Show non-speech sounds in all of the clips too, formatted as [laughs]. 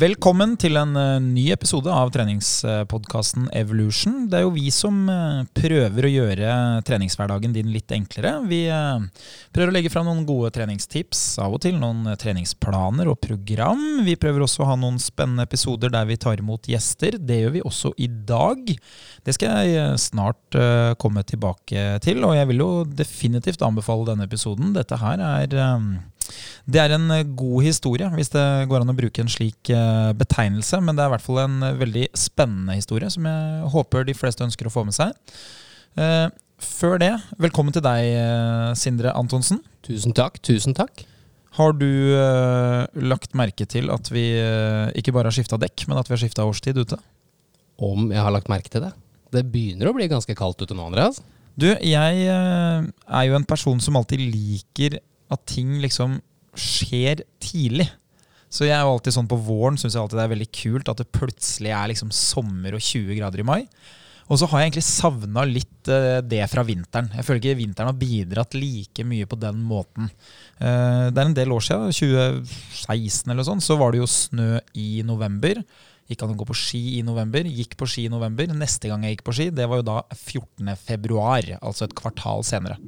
Velkommen til en eh, ny episode av treningspodkasten Evolution. Det er jo vi som eh, prøver å gjøre treningshverdagen din litt enklere. Vi eh, prøver å legge fram noen gode treningstips, av og til noen treningsplaner og program. Vi prøver også å ha noen spennende episoder der vi tar imot gjester. Det gjør vi også i dag. Det skal jeg snart komme tilbake til, og jeg vil jo definitivt anbefale denne episoden. Dette her er det er en eh, god historie, hvis det går an å bruke en slik eh, betegnelse. Men det er i hvert fall en eh, veldig spennende historie, som jeg håper de fleste ønsker å få med seg. Før det, velkommen til deg, Sindre Antonsen. Tusen takk. Tusen takk. Har du lagt merke til at vi ikke bare har skifta dekk, men at vi har skifta årstid ute? Om jeg har lagt merke til det? Det begynner å bli ganske kaldt ute nå, Andreas. Du, jeg er jo en person som alltid liker at ting liksom skjer tidlig. Så jeg er jo alltid sånn på våren syns jeg alltid det er veldig kult at det plutselig er liksom sommer og 20 grader i mai. Og så har jeg egentlig savna litt uh, det fra vinteren. Jeg føler ikke vinteren har bidratt like mye på den måten. Uh, det er en del år siden, 2016 eller sånn, så var det jo snø i november. Gikk an å gå på ski i november. Gikk på ski i november. Neste gang jeg gikk på ski, det var jo da 14. februar, altså et kvartal senere.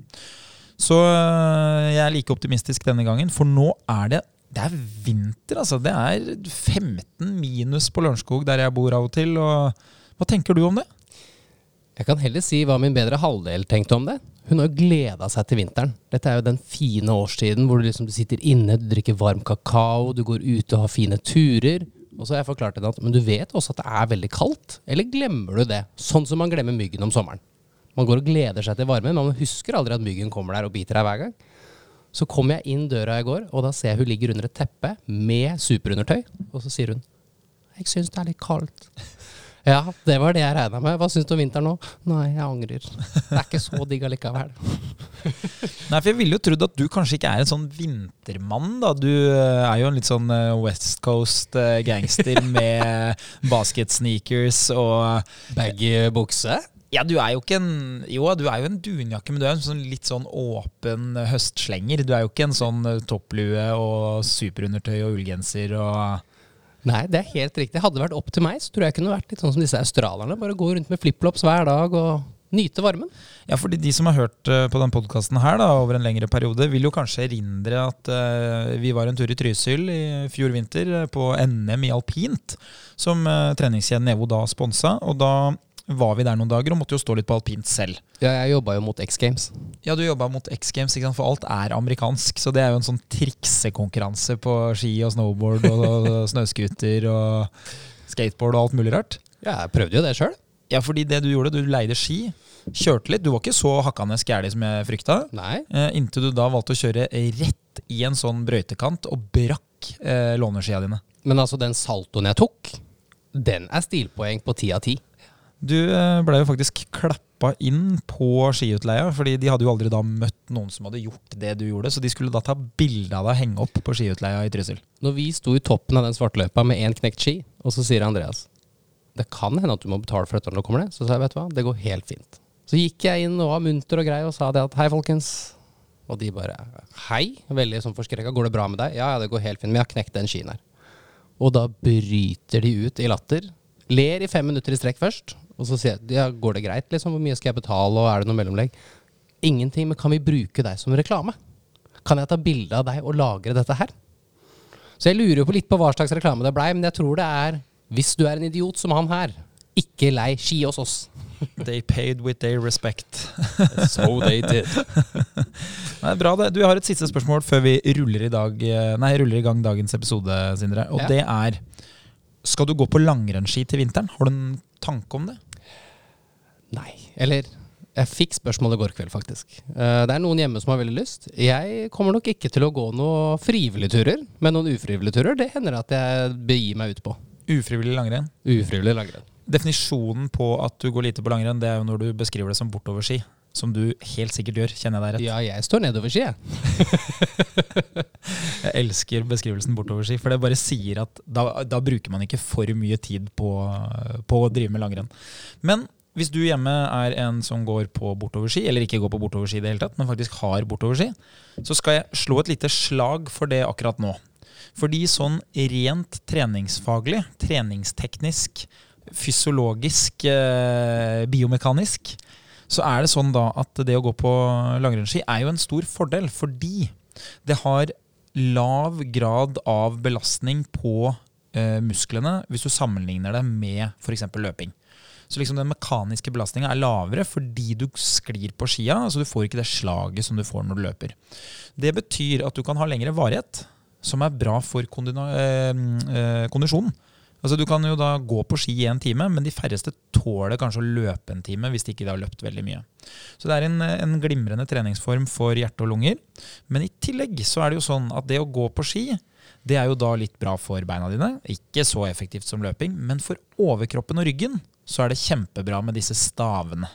Så øh, jeg er like optimistisk denne gangen, for nå er det det er vinter, altså. Det er 15 minus på Lørenskog, der jeg bor av og til. Og hva tenker du om det? Jeg kan heller si hva min bedre halvdel tenkte om det. Hun har gleda seg til vinteren. Dette er jo den fine årstiden hvor du, liksom, sitter inne, du drikker varm kakao, du går ut og har fine turer. Og så har jeg forklart henne at men du vet også at det er veldig kaldt. Eller glemmer du det? Sånn som man glemmer myggen om sommeren. Man går og gleder seg til varmen, men man husker aldri at myggen kommer der og biter deg hver gang. Så kommer jeg inn døra i går, og da ser jeg hun ligger under et teppe med superundertøy. Og så sier hun Jeg syns det er litt kaldt. [laughs] Ja, det var det jeg regna med. Hva syns du om vinteren nå? Nei, jeg angrer. Det er ikke så digg allikevel. [laughs] Nei, for jeg ville jo trodd at du kanskje ikke er en sånn vintermann, da. Du eh, er jo en litt sånn eh, West Coast eh, gangster [laughs] med basketsneakers og Baggy bukse? Ja, du er jo ikke en Jo, du er jo en dunjakke, men du er en sånn litt sånn åpen høstslenger. Du er jo ikke en sånn eh, topplue og superundertøy og ullgenser og Nei, det er helt riktig. Hadde det vært opp til meg, så tror jeg kunne vært litt sånn som disse australierne. Bare gå rundt med flipflops hver dag og nyte varmen. Ja, fordi de som har hørt uh, på denne podkasten her da, over en lengre periode, vil jo kanskje erindre at uh, vi var en tur i Trysil i fjor vinter uh, på NM i alpint, som treningskjeden Evo da sponsa. Og da var vi der noen dager og måtte jo stå litt på alpint selv. Ja, jeg jobba jo mot X Games. Ja, du jobba mot X Games, for alt er amerikansk. Så det er jo en sånn triksekonkurranse på ski og snowboard og [laughs] snøscooter og skateboard og alt mulig rart. Ja, jeg prøvde jo det sjøl. Ja, fordi det du gjorde, du leide ski, kjørte litt. Du var ikke så hakkande skæli som jeg frykta. Nei. Eh, inntil du da valgte å kjøre rett i en sånn brøytekant og brakk eh, låneskia dine. Men altså, den saltoen jeg tok, den er stilpoeng på ti av ti. Du eh, ble jo faktisk klappa inn på skiutleia, fordi de hadde jo aldri da møtt noen som hadde gjort det du gjorde, så de skulle da ta bilde av deg og henge opp på skiutleia i Trysil. Når vi sto i toppen av den svartløypa med én knekt ski, og så sier Andreas det kan hende at du må betale for dette når du kommer ned, så sa jeg vet du hva, det går helt fint. Så gikk jeg inn og var munter og grei og sa det at hei, folkens. Og de bare hei, veldig sånn forskrekka. Går det bra med deg? Ja, ja, det går helt fint, men jeg har knekt den skien her. Og da bryter de ut i latter. Ler i fem minutter i strekk først, og så sier jeg ja, går det greit, liksom? Hvor mye skal jeg betale, og er det noe mellomlegg? Ingenting, men kan vi bruke deg som reklame? Kan jeg ta bilde av deg og lagre dette her? Så jeg lurer jo på litt på hva slags reklame det blei, men jeg tror det er hvis du er en idiot som han her, ikke lei ski hos oss. [laughs] They paid with their respect. [laughs] so they did. [laughs] Nei, bra det. Du, har et siste spørsmål før vi ruller i, dag, nei, ruller i gang dagens episode, Sindre. Og ja. det er Skal du gå på langrennsski til vinteren? Har du en tanke om det? Nei. Eller jeg fikk spørsmål i går kveld, faktisk. Uh, det er noen hjemme som har veldig lyst. Jeg kommer nok ikke til å gå noen frivillige turer, men noen ufrivillige turer det hender at jeg begir meg ut på. Ufrivillig langrenn? Ufrivillig langrenn. Definisjonen på at du går lite på langrenn, det er jo når du beskriver det som bortoverski. Som du helt sikkert gjør, kjenner jeg deg rett? Ja, jeg står nedoverski, jeg. [laughs] jeg elsker beskrivelsen bortoverski, for det bare sier at da, da bruker man ikke for mye tid på, på å drive med langrenn. Men hvis du hjemme er en som går på bortoverski, eller ikke går på bortoverski i det hele tatt, men faktisk har bortoverski, så skal jeg slå et lite slag for det akkurat nå. Fordi sånn rent treningsfaglig, treningsteknisk, fysiologisk, eh, biomekanisk, så er det sånn da at det å gå på langrennsski er jo en stor fordel, fordi det har lav grad av belastning på eh, musklene hvis du sammenligner det med f.eks. løping. Så liksom den mekaniske belastninga er lavere fordi du sklir på skia. altså Du får ikke det slaget som du får når du løper. Det betyr at du kan ha lengre varighet, som er bra for eh, eh, kondisjonen. Altså Du kan jo da gå på ski i en time, men de færreste tåler kanskje å løpe en time hvis de ikke har løpt veldig mye. Så det er en, en, glimrende treningsform for hjerte og lunger. Men i tillegg så er det jo sånn at det å gå på ski, det er jo da litt bra for beina dine. Ikke så effektivt som løping, men for overkroppen og ryggen så er det kjempebra med disse stavene.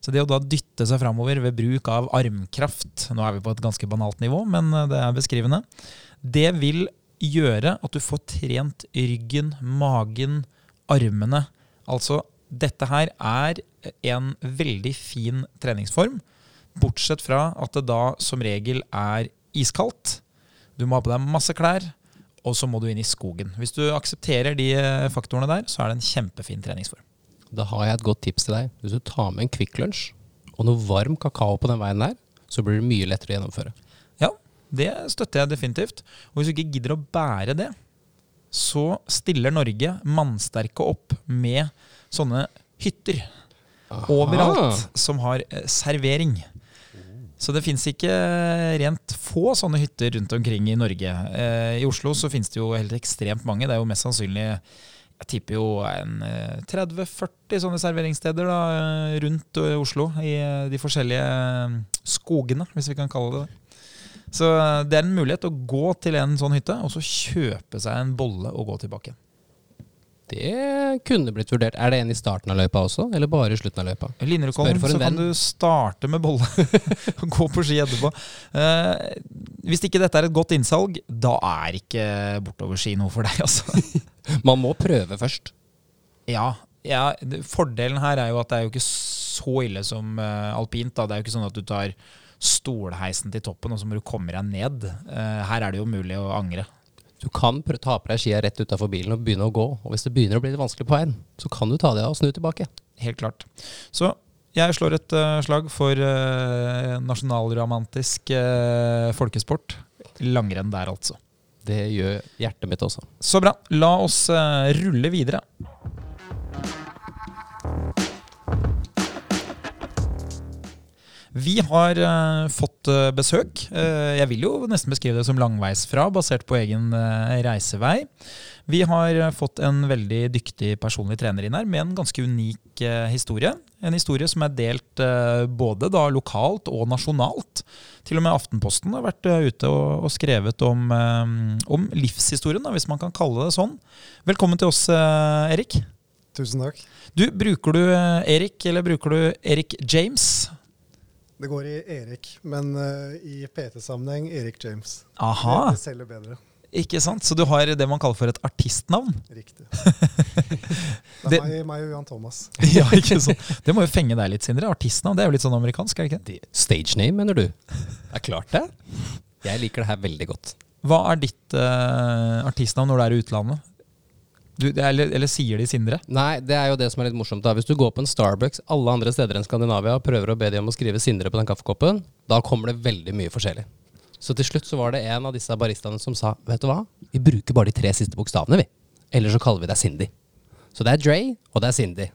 Så det å da dytte seg framover ved bruk av armkraft, nå er vi på et ganske banalt nivå, men det er beskrivende, det vil gjøre at du får trent ryggen, magen, armene. Altså, dette her er en veldig fin treningsform, bortsett fra at det da som regel er iskaldt. Du må ha på deg masse klær, og så må du inn i skogen. Hvis du aksepterer de faktorene der, så er det en kjempefin treningsform. Da har jeg et godt tips til deg. Hvis du tar med en Kvikk Lunsj og noe varm kakao på den veien der, så blir det mye lettere å gjennomføre. Ja, Det støtter jeg definitivt. Og hvis du ikke gidder å bære det, så stiller Norge mannsterke opp med sånne hytter Aha. overalt som har eh, servering. Så det fins ikke rent få sånne hytter rundt omkring i Norge. Eh, I Oslo så finnes det jo helt ekstremt mange. Det er jo mest sannsynlig jeg tipper jo en 30-40 eh, sånne serveringssteder da, rundt Oslo. I de forskjellige skogene, hvis vi kan kalle det det. Så eh, det er en mulighet å gå til en sånn hytte og så kjøpe seg en bolle og gå tilbake. Det kunne blitt vurdert. Er det en i starten av løypa også, eller bare i slutten av løypa? I Linderudkollen så kan du starte med bolle [laughs] og gå på ski etterpå. Uh, hvis ikke dette er et godt innsalg, da er ikke bortoverski noe for deg, altså. [laughs] Man må prøve først. Ja, ja. Fordelen her er jo at det er jo ikke så ille som uh, alpint. Da. Det er jo ikke sånn at du tar stolheisen til toppen, og så må du komme deg ned. Uh, her er det jo mulig å angre. Du kan ta på deg skia rett utafor bilen og begynne å gå. Og hvis det begynner å bli litt vanskelig på veien, så kan du ta det av og snu tilbake. Helt klart. Så jeg slår et uh, slag for uh, nasjonalromantisk uh, folkesport. Langrenn der, altså. Det gjør hjertet mitt også. Så bra. La oss rulle videre. Vi har uh, fått uh, besøk. Uh, jeg vil jo nesten beskrive det som langveisfra, basert på egen reisevei. Vi har fått en veldig dyktig personlig trener inn her, med en ganske unik historie. En historie som er delt både da lokalt og nasjonalt. Til og med Aftenposten har vært ute og, og skrevet om, om livshistorien, da, hvis man kan kalle det sånn. Velkommen til oss, Erik. Tusen takk. Du, Bruker du Erik, eller bruker du Erik James? Det går i Erik, men uh, i PT-sammenheng Erik James. Aha. Det, det selger bedre. Ikke sant? Så du har det man kaller for et artistnavn? Riktig. [laughs] det er meg, og Jan Thomas. [laughs] ja, ikke sant? Det må jo fenge deg litt, Sindre. Artistnavn det er jo litt sånn amerikansk? er det ikke? Stage name, mener du? Det er klart det. Jeg liker det her veldig godt. Hva er ditt uh, artistnavn når du er i utlandet? Du, eller, eller, sier de Sindre? Nei, det er jo det som er litt morsomt. da. Hvis du går på en Starbucks alle andre steder enn Skandinavia og prøver å be dem om å skrive Sindre på den kaffekoppen, da kommer det veldig mye forskjellig. Så til slutt så var det en av disse baristaene som sa vet du hva, vi bruker bare de tre siste bokstavene, vi. Eller så kaller vi deg Cindy. Så det er Dre, og det er Cindy.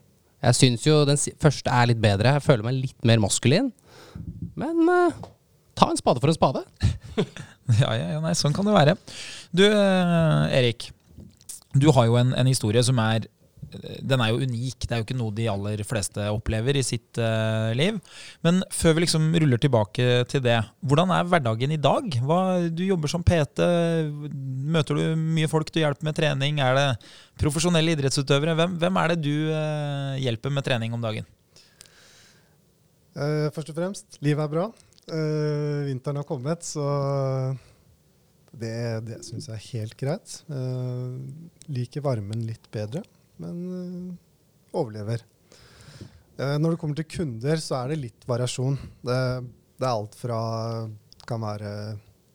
Jeg syns jo den første er litt bedre. Jeg føler meg litt mer maskulin. Men uh, ta en spade for en spade. [laughs] ja, ja, ja, nei, sånn kan det være. Du, uh, Erik. Du har jo en, en, historie som er den er jo unik. Det er jo ikke noe de aller fleste opplever i sitt uh, liv. Men før vi liksom ruller tilbake til det, hvordan er hverdagen i dag? Hva, du jobber som PT. Møter du mye folk du hjelper med trening? Er det profesjonelle idrettsutøvere? Hvem, hvem er det du uh, hjelper med trening om dagen? Uh, først og fremst, livet er bra. vinteren har kommet, så det, det syns jeg er helt greit. Uh, liker varmen litt bedre, men uh, overlever. Uh, når det kommer til kunder, så er det litt variasjon. Det, det er alt fra kan være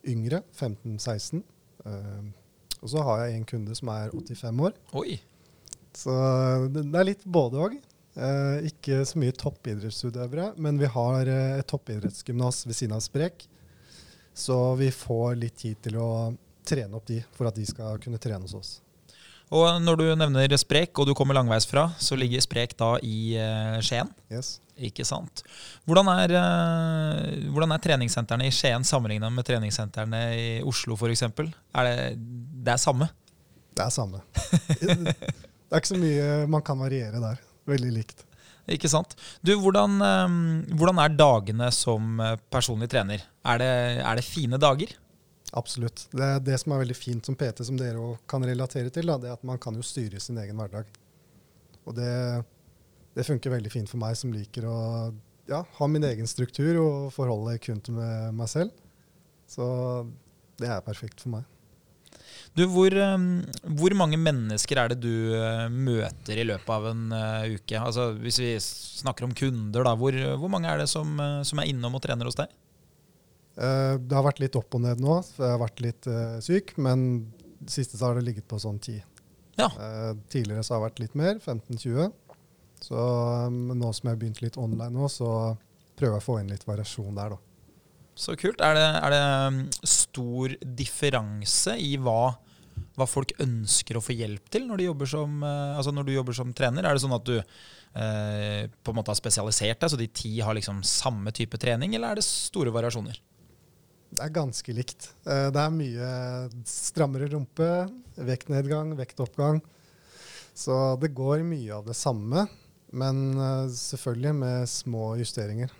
yngre, 15-16, Eh, og så har jeg en kunde som er 85 år. Oi. Så det det er litt både òg. Eh, ikke så mye toppidrettsutøvere, men vi har et toppidrettsgymnas ved siden av Sprek. Så vi får litt tid til å trene opp de, for at de skal kunne trene hos oss. Og når du nevner Sprek, og du kommer langveis fra, så ligger Sprek da i eh, Skien. Yes. Ikke sant. Hvordan er, eh, hvordan er treningssentrene i Skien sammenlignet med treningssentrene i Oslo f.eks.? Er det, det er samme? Det er samme. [laughs] Det er ikke så mye man kan variere der. Veldig likt. Ikke sant. Du, hvordan, eh, hvordan er dagene som eh, personlig trener? Er det, er det fine dager? Absolutt. Det det som er veldig fint som PT, som dere kan relatere til, da, det er at man kan jo styre sin egen hverdag. Og det, det funker veldig fint for meg som liker å ja, ha min egen struktur og forholde kun til meg selv. Så det er perfekt for meg. Du, hvor, eh, hvor mange mennesker er det du eh, møter i løpet av en eh, uke? Altså, hvis vi snakker om kunder, da, hvor, hvor mange er det som, eh, som er innom og trener hos deg? Det har vært litt opp og ned nå, for jeg har vært litt syk, men siste så har det ligget på sånn 10. Ja. Tidligere så har det vært litt mer, 15-20. Så eh, nå som jeg har begynt litt online nå, så prøver jeg å få inn litt variasjon der, da. Så kult. Er det, er det mm, stor differanse i hva, hva folk ønsker å få hjelp til når, de jobber som, eh, altså når du jobber som trener? Er det sånn at du eh, på en måte har spesialisert deg, så de ti har liksom samme type trening, eller er det store variasjoner? Det er ganske likt. Eh, Det er mye strammere rumpe, vektnedgang, vektoppgang. Så det går mye av det samme, men eh, selvfølgelig med små justeringer.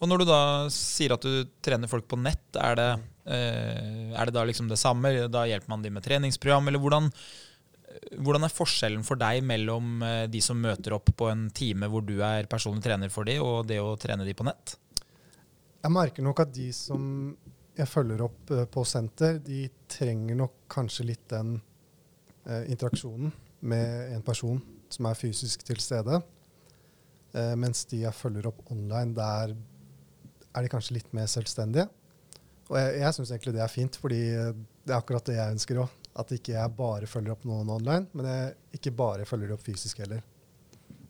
Og når du da sier at du trener folk på nett, er det, er det da liksom det samme? Da hjelper man de med treningsprogram, eller hvordan, hvordan er forskjellen for deg mellom eh, de som møter opp på en time hvor du er personlig trener for de, og det å trene de på nett? Jeg merker nok at de som jeg følger opp eh, på senter, de trenger nok kanskje litt den eh, interaksjonen med en person som er fysisk til stede. Eh, mens de jeg følger opp online, der er de kanskje litt mer selvstendige. Og jeg, jeg syns egentlig det er fint, fordi det er akkurat det jeg ønsker òg. At ikke jeg bare følger opp noen online, men jeg ikke bare følger opp fysisk heller.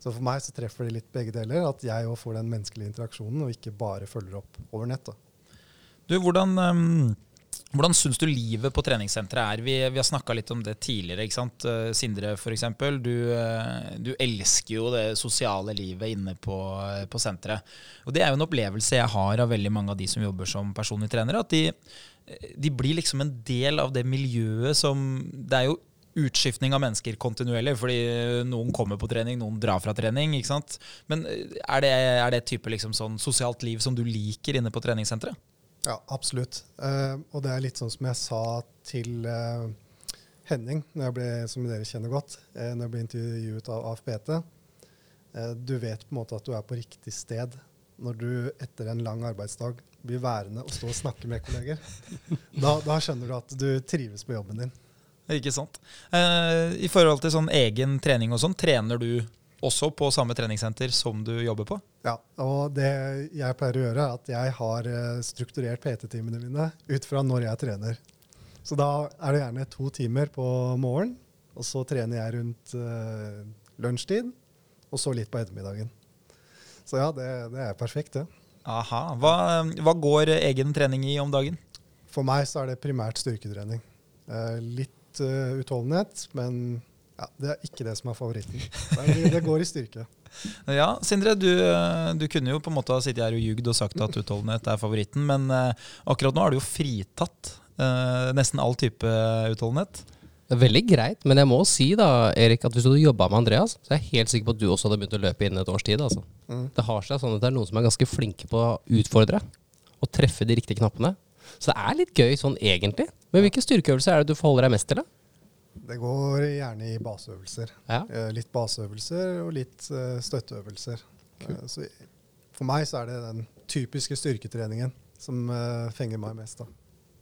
Så for meg så treffer det litt begge deler, at jeg òg får den menneskelige interaksjonen, og ikke bare følger opp over nett. da. Du, hvordan, um, hvordan syns du livet på treningssenteret er? Vi, vi har snakka litt om det tidligere. ikke sant? Eh, Sindre, f.eks. Du, eh, du elsker jo det sosiale livet inne på, eh, på senteret. Og det er jo en opplevelse jeg har av veldig mange av de som jobber som personlige trenere. At de, de blir liksom en del av det miljøet som Det er jo utskiftning av mennesker kontinuerlig, fordi noen kommer på trening, noen drar fra trening. ikke sant? Men er det, et type liksom sånn sosialt liv som du liker inne på treningssenteret? Ja, absolutt. Uh, og det er litt sånn som jeg sa til uh, Henning, når jeg ble, som dere kjenner godt, uh, når jeg ble intervjuet av AFPT. Uh, du vet på en måte at du er på riktig sted når du etter en lang arbeidsdag blir værende og stå og snakke med kolleger. [laughs] Da, da skjønner du at du trives på jobben din. Ikke sant. I forhold til sånn egen trening og sånn, trener du også på samme treningssenter som du jobber på? Ja, og det jeg pleier å gjøre, er at jeg har eh, strukturert PT-timene mine ut fra når jeg trener. Så da er det gjerne to timer på morgen, og så trener jeg rundt uh, lunsjtid, og så litt på ettermiddagen. Så ja, det, det er perfekt, det. Aha. Hva, hva går egen trening i om dagen? For meg så er det primært styrketrening. Uh, litt uh, utholdenhet, men ja, det er ikke det som er favoritten. Det, det går i styrke. [laughs] Ja, Sindre, du, eh, du kunne jo på en måte ha sittet her og ljugd og sagt at utholdenhet er favoritten, men eh, akkurat nå er du jo fritatt eh, nesten all type utholdenhet. Det er veldig greit, men jeg må si da, Erik, at hvis du hadde jobba med Andreas, så er jeg helt sikker på at du også hadde begynt å løpe innen et års tid. Altså. Mm. Det har seg sånn at det er noen som er ganske flinke på å utfordre og treffe de riktige knappene. Så det er litt gøy sånn egentlig. Men hvilke styrkeøvelser er det du forholder deg mest til? da? Det går gjerne i baseøvelser. Ja. Eh, Litt baseøvelser og litt eh, støtteøvelser. Cool. Så for meg så er det den typiske styrketreningen som eh, fenger meg mest. da.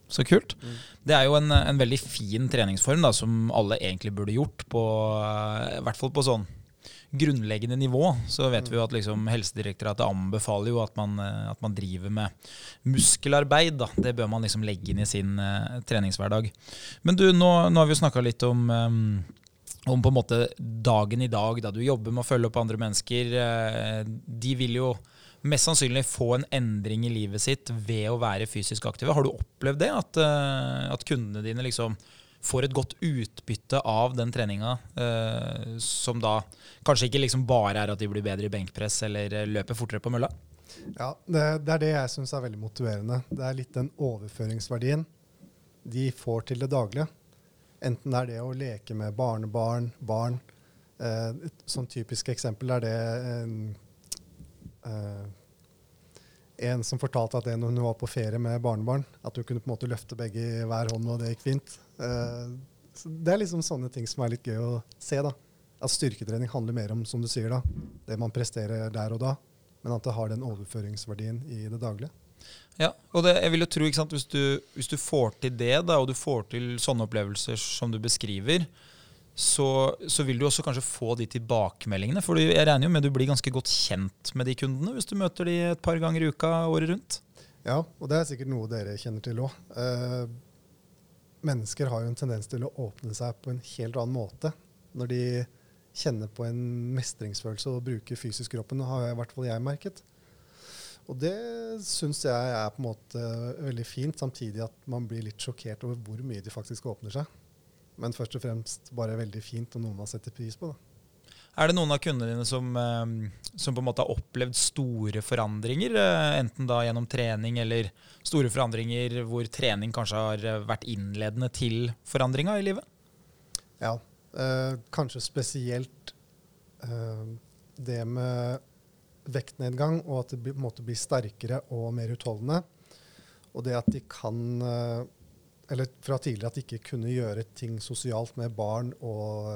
Så kult. Det er jo en, en veldig fin treningsform da, som alle egentlig burde gjort, på, eh, i hvert fall på sånn grunnleggende nivå, så vet vi jo at liksom Helsedirektoratet anbefaler jo at man, eh, at man driver med muskelarbeid. Da. Det bør man liksom legge inn i sin uh, treningshverdag. Men du, nå, nå har vi jo snakka litt om um, om på en måte dagen i dag, da du jobber med å følge opp andre mennesker. De vil jo mest sannsynlig få en endring i livet sitt ved å være fysisk aktive. Har du opplevd det? At, at kundene dine liksom får et godt utbytte av den treninga, eh, som da kanskje ikke liksom bare er at de blir bedre i benkpress eller eh, løper fortere på mølla? Ja, det, det er det jeg syns er veldig motiverende. Det er litt den overføringsverdien de får til det daglige. Enten det er det å leke med barnebarn, barn. Eh, et sånn typisk eksempel er det eh, en som fortalte at det når hun var på ferie med barnebarn, at hun kunne på en måte løfte begge i hver hånd, og det gikk fint. Uh, det er liksom sånne ting som er litt gøy å se. da. At styrketrening handler mer om som du sier da, det man presterer der og da, men at det har den overføringsverdien i det daglige. Ja, og det, jeg vil jo tro, ikke sant, hvis du, hvis du får til det, da, og du får til sånne opplevelser som du beskriver, så, så, vil du også kanskje få de tilbakemeldingene. For jeg regner jo med du blir ganske godt kjent med de kundene hvis du møter de et par ganger i uka året rundt? Ja, og det er sikkert noe dere kjenner til òg. Eh, mennesker har jo en tendens til å åpne seg på en helt annen måte når de kjenner på en mestringsfølelse og bruker fysisk kroppen. har i hvert fall jeg merket. Og det syns jeg er på en måte veldig fint, samtidig at man blir litt sjokkert over hvor mye de faktisk åpner seg. Men først og fremst bare veldig fint og noe man setter pris på. da. Er det noen av kundene dine som, eh, som, på en måte har opplevd store forandringer? Eh, enten da gjennom trening eller store forandringer hvor trening kanskje har eh, vært innledende til forandringa i livet? Ja, øh, kanskje spesielt øh, det med vektnedgang, og at det måtte bli sterkere og mer utholdende. Og det at de kan eh, eller fra tidligere at de ikke kunne gjøre ting sosialt med barn og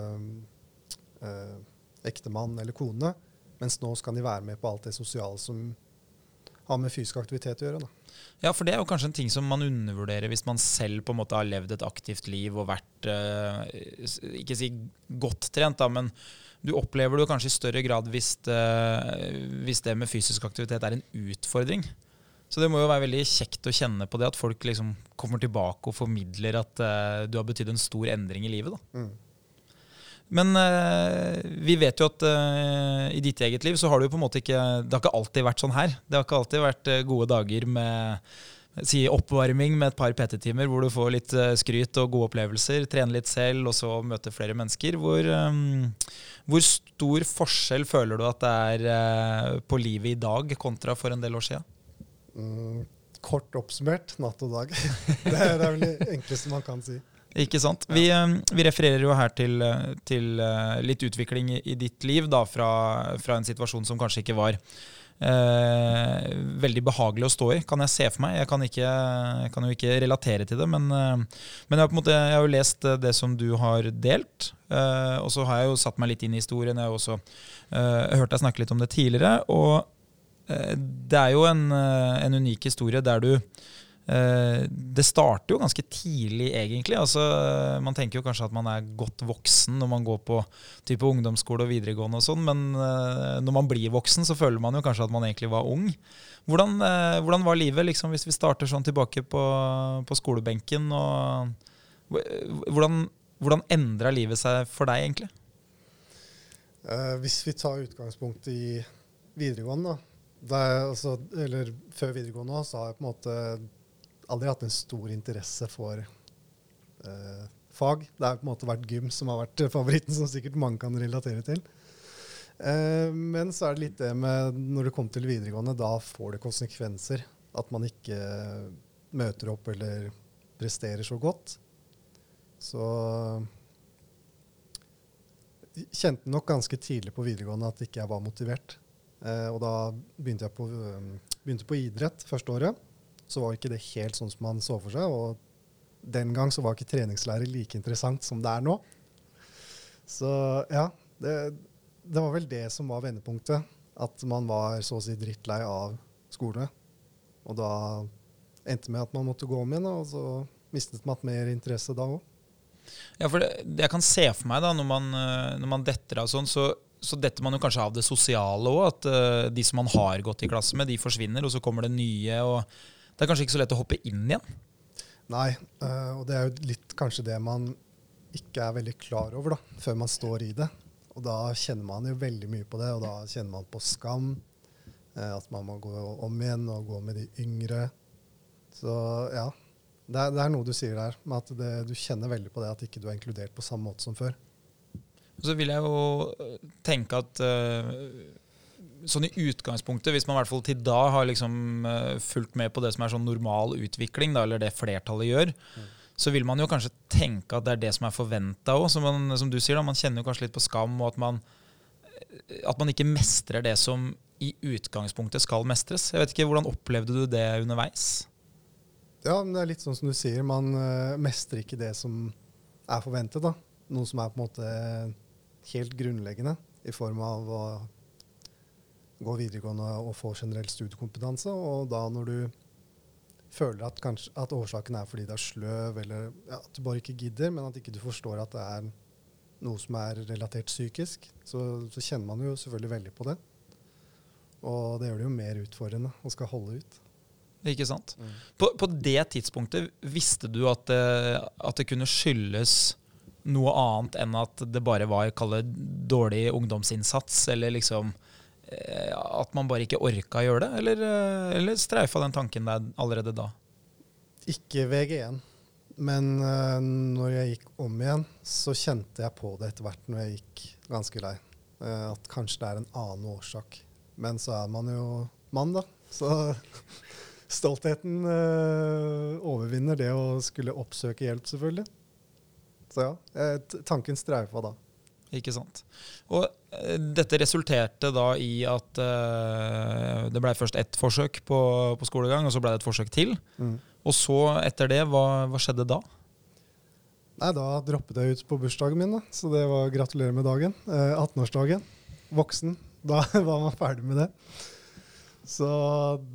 øh, ektemann eller kone, mens nå skal de være med på alt det sosiale som har med fysisk aktivitet å gjøre. Da. Ja, for det er jo kanskje en ting som man undervurderer hvis man selv på en måte har levd et aktivt liv og vært øh, Ikke si godt trent, da, men du opplever det kanskje i større grad hvis det, hvis det med fysisk aktivitet er en utfordring. Så det må jo være veldig kjekt å kjenne på det, at folk liksom kommer tilbake og formidler at uh, du har betydd en stor endring i livet. Mm. Men uh, vi vet jo at uh, i ditt eget liv så har du jo på en måte ikke Det har ikke alltid vært sånn her. Det har ikke alltid vært gode dager med si oppvarming med et par PT-timer hvor du får litt skryt og gode opplevelser, trene litt selv og så møte flere mennesker. Hvor, um, hvor stor forskjell føler du at det er på livet i dag kontra for en del år siden? Mm, kort oppsummert natt og dag. [laughs] det, er, det er vel det enkleste man kan si. Ikke sant. Vi, eh, vi, refererer jo her til, eh, til, eh, litt utvikling i, i ditt liv da, fra, fra, en situasjon som kanskje ikke var eh, veldig behagelig å stå i, kan jeg se for meg. Jeg kan, ikke, jeg kan jo ikke relatere til det, men, men jeg, har måte, jeg, har jo lest det som du har delt. Eh, og så har jeg jo satt meg litt inn i historien. Jeg har også eh, hørt deg snakke litt om det tidligere. og det er jo en, eh, en, unik historie der du eh, Det starter jo ganske tidlig, egentlig. Altså, man tenker jo kanskje at man er godt voksen når man går på type ungdomsskole og videregående, og sånn, men når man blir voksen, så føler man jo kanskje at man egentlig var ung. Hvordan, hvordan var livet, liksom, hvis vi starter sånn tilbake på, på skolebenken? Og, hvordan hvordan endra livet seg for deg, egentlig? Hvis vi tar utgangspunkt i videregående, da, altså, eller før videregående så har jeg på en måte aldri hatt en stor interesse for eh, fag. Det har på en måte vært gym som har vært favoritten, som sikkert mange kan relatere til. Eh, men så er det litt det med når du kommer til videregående, da får det konsekvenser. At man ikke møter opp eller presterer så godt. Så kjente nok ganske tidlig på videregående at ikke jeg var motivert. Eh, og da begynte jeg på, um, begynte på idrett første året. Så var ikke det helt sånn som man så for seg. Og den gang så var ikke treningslærer like interessant som det er nå. Så ja, det, det var vel det som var vendepunktet. At man var så å si drittlei av skolene. Og da endte med at man måtte gå om igjen, og så mistet man mer interesse da òg. Ja, for det, jeg kan se for meg, da, når man, når man detter av sånn, så så detter man jo kanskje av det sosiale òg. At uh, de som man har gått i klasse med, de forsvinner, og så kommer det nye. og Det er kanskje ikke så lett å hoppe inn igjen. Nei, uh, og det er jo litt kanskje det man ikke er veldig klar over da, før man står i det. Og da kjenner man jo veldig mye på det, og da kjenner man på skam. Uh, at man må gå om igjen og gå med de yngre. Så ja, det er, det er noe du sier der, med at det, du kjenner veldig på det at ikke du er inkludert på samme måte som før. Så vil jeg jo eh, tenke at eh, sånn i utgangspunktet, hvis man i hvert fall til da har liksom eh, fulgt med på det som er sånn normal utvikling, da, eller det flertallet gjør, så vil man jo kanskje tenke at det er det som er forventa òg. Som, som du sier, da, man kjenner jo kanskje litt på skam, og at man, at man ikke mestrer det som i utgangspunktet skal mestres. Jeg vet ikke, Hvordan opplevde du det underveis? Ja, men det er litt sånn som du sier, man mestrer ikke det som er forventet. da. Noe som er på en måte helt grunnleggende i form av å gå videregående og få generell studiekompetanse. Og da når du føler at, kanskje, at årsaken er fordi det er sløv, eller ja, at du bare ikke gidder, men at ikke du forstår at det er noe som er relatert psykisk, så, så kjenner man jo selvfølgelig veldig på det. Og det gjør det jo mer utfordrende å skal holde ut. Ikke sant? På, på det tidspunktet visste du at det, at det kunne skyldes noe annet enn at det bare var dårlig ungdomsinnsats, eller liksom eh, at man bare ikke orka å gjøre det? Eller, eh, eller streifa den tanken deg allerede da? Ikke VG1. Men eh, når jeg gikk om igjen, så kjente jeg på det etter hvert når jeg gikk ganske lei. At kanskje det er en annen årsak. Men så er man jo mann, da. Så [laughs] stoltheten overvinner det å skulle oppsøke hjelp, selvfølgelig. Så ja, eh, tanken streifa da. Ikke sant? Og eh, dette resulterte da i at uh, det blei først ett forsøk på, på skolegang, og så blei det et forsøk til. Og så, etter det, hva, hva skjedde da? Nei, da droppet jeg ut på bursdagen min, da. Så det var gratulerer med dagen. Uh, 18-årsdagen. Voksen. Da [laughs] var man ferdig med det. Så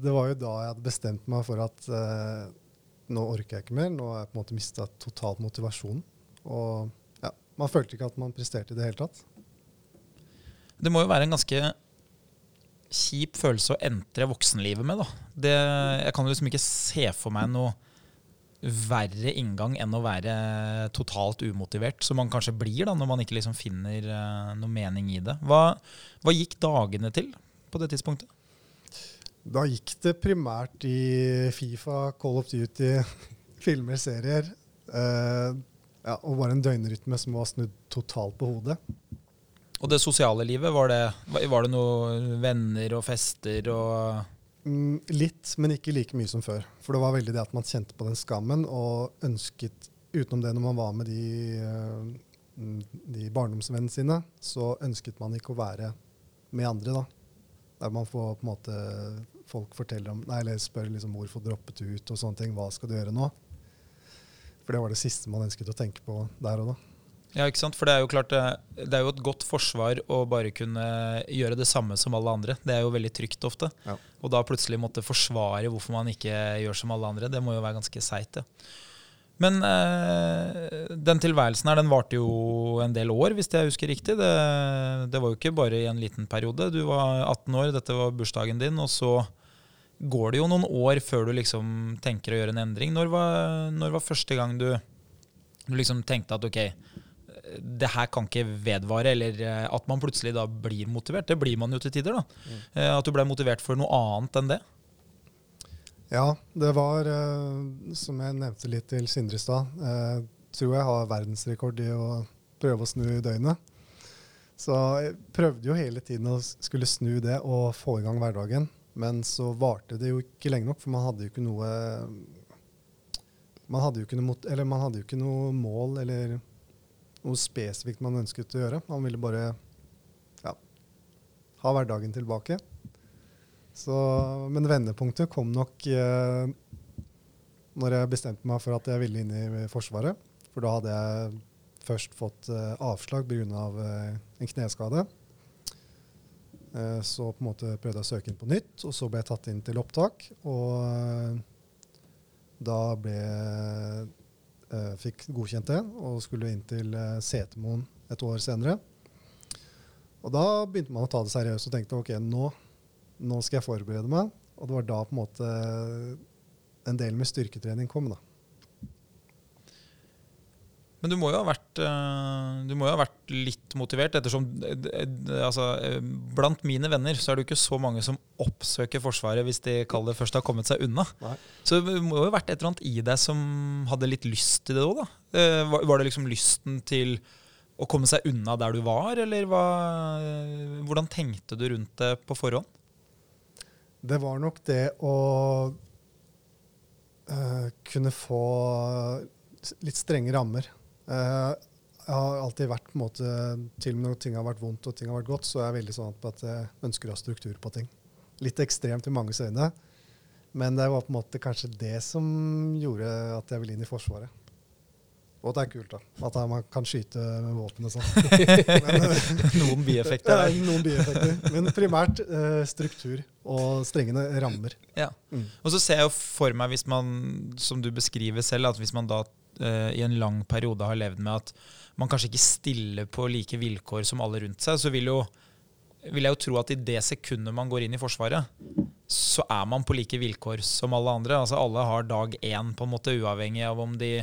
det var jo da jeg hadde bestemt meg for at uh, nå orker jeg ikke mer. Nå har jeg på en måte mista totalt motivasjonen. Og ja, man følte ikke at man presterte i det hele tatt. Det må jo være en ganske kjip følelse å entre voksenlivet med, da. Det, jeg kan liksom ikke se for meg noe verre inngang enn å være totalt umotivert, som man kanskje blir da, når man ikke liksom finner uh, noe mening i det. Hva, hva gikk dagene til på det tidspunktet? Da gikk det primært i Fifa, Call of Duty, [laughs] filmer, serier. Eh, ja, og bare en døgnrytme som var snudd totalt på hodet. Og det sosiale livet, var det, var det noe venner og fester og Mm, litt, men ikke like mye som før. For det var veldig det at man kjente på den skammen og ønsket, utenom det når man var med de, eh, de barndomsvennene sine, så ønsket man ikke å være med andre, da. Der man får på en måte folk forteller om, nei, eller spør liksom hvorfor droppet du ut og sånne ting. Hva skal du gjøre nå? For det var det siste man ønsket å tenke på der og da. Ja, ikke sant? For det er jo klart det, det er jo et godt forsvar å bare kunne gjøre det samme som alle andre. Det er jo veldig trygt ofte. Ja. Og da plutselig måtte forsvare hvorfor man ikke gjør som alle andre, det må jo være ganske seigt, Ja. Men eh, den tilværelsen her, den varte jo en del år, hvis jeg husker riktig. Det, det var jo ikke bare i en liten periode. Du var 18 år, dette var bursdagen din, og så går det jo noen år før du liksom tenker å gjøre en endring. Når var, når var første gang du, du liksom tenkte at ok, det her kan ikke vedvare, eller eh, at man plutselig da blir motivert. Det blir man jo til tider, da. Mm. At du ble motivert for noe annet enn det. Ja, det var, eh, som jeg nevnte litt til Sindre i stad, eh, tror jeg har verdensrekord i å prøve å snu døgnet. Så jeg prøvde jo hele tiden å skulle snu det og få i gang hverdagen. Men så varte det jo ikke lenge nok, for man hadde jo ikke noe man hadde jo ikke noe, eller man hadde jo ikke noe mål eller noe spesifikt man ønsket å gjøre. Man ville bare ja, ha hverdagen tilbake. Så, men vendepunktet kom nok eh, når jeg bestemte meg for at jeg ville inn i Forsvaret. For da hadde jeg først fått eh, avslag pga. Eh, en kneskade. Eh, så på en måte prøvde jeg å søke inn på nytt, og så ble jeg tatt inn til opptak. Og eh, da ble jeg Fikk godkjent det og skulle inn til eh, Setermoen et år senere. Og da begynte man å ta det seriøst og tenkte ok, nå, nå skal jeg forberede meg. Og det var da på en måte en del med styrketrening kom. da. Men du må jo ha vært, eh, du må jo ha vært litt motivert, ettersom eh, eh, altså, Blant mine venner så er det jo ikke så mange som oppsøker Forsvaret hvis de kaller det først har kommet seg unna. Nei. Så det må jo ha vært et eller annet i deg som hadde litt lyst til det òg, da. Var, var det liksom lysten til å komme seg unna der du var, eller hva, hvordan tenkte du rundt det på forhånd? Det var nok det å uh, kunne få litt strenge rammer. Uh, jeg har alltid vært på en måte, Til og med når ting har vært vondt og ting har vært godt, så er jeg veldig sånn at jeg ønsker å ha struktur på ting. Litt ekstremt i manges øyne, men det var på en måte kanskje det som gjorde at jeg ville inn i Forsvaret. Og det er kult, da. At man kan skyte med våpen og sånn. [laughs] noen bieffekter. [laughs] Ja, noen bieffekter. Men primært eh, struktur og strengende rammer. Ja. Mm. Og så ser jeg jo for meg, hvis man, som du beskriver selv, at hvis man da uh, i en lang periode har levd med at man kanskje ikke stiller på like vilkår som alle rundt seg, så vil, jo, vil jeg jo tro at i det sekundet man går inn i Forsvaret, så er man på like vilkår som alle andre. Altså Alle har dag én, på en måte uavhengig av om de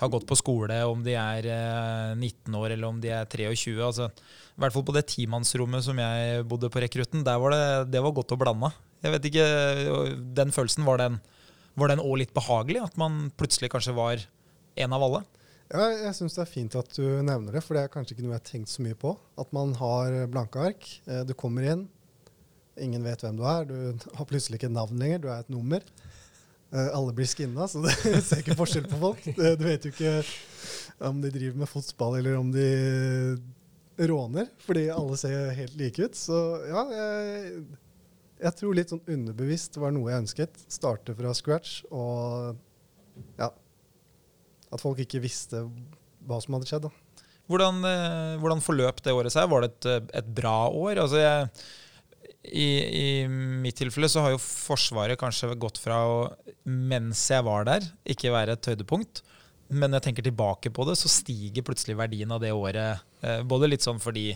har gått på skole, om de er eh, 19 år eller om de er 23. Altså, I hvert fall på det timannsrommet som jeg bodde på rekrutten, der var det, det var godt å blande. Jeg vet ikke, Den følelsen, var den var den òg litt behagelig? At man plutselig kanskje var en av alle? Ja, jeg syns det er fint at du nevner det, for det er kanskje ikke noe jeg har tenkt så mye på. At man har blanke ark. Eh, du kommer inn, ingen vet hvem du er. Du [laughs] har plutselig ikke navn lenger, du er et nummer. Eh, alle blir skinna, så [laughs] det ser ikke forskjell på folk. Du vet jo ikke om de driver med fotball eller om de råner, fordi alle ser helt like ut. Så ja, jeg, jeg tror litt sånn underbevisst var noe jeg ønsket. Starte fra scratch og ja, at folk ikke visste hva som hadde skjedd. Da. Hvordan, eh, hvordan forløp det året seg? Var det et, eh, et bra år? Altså jeg, i, i, mitt tilfelle så har jo Forsvaret kanskje gått fra å, mens jeg var der, ikke være et høydepunkt. Men når jeg tenker tilbake på det, så stiger plutselig verdien av det året. Eh, både litt sånn fordi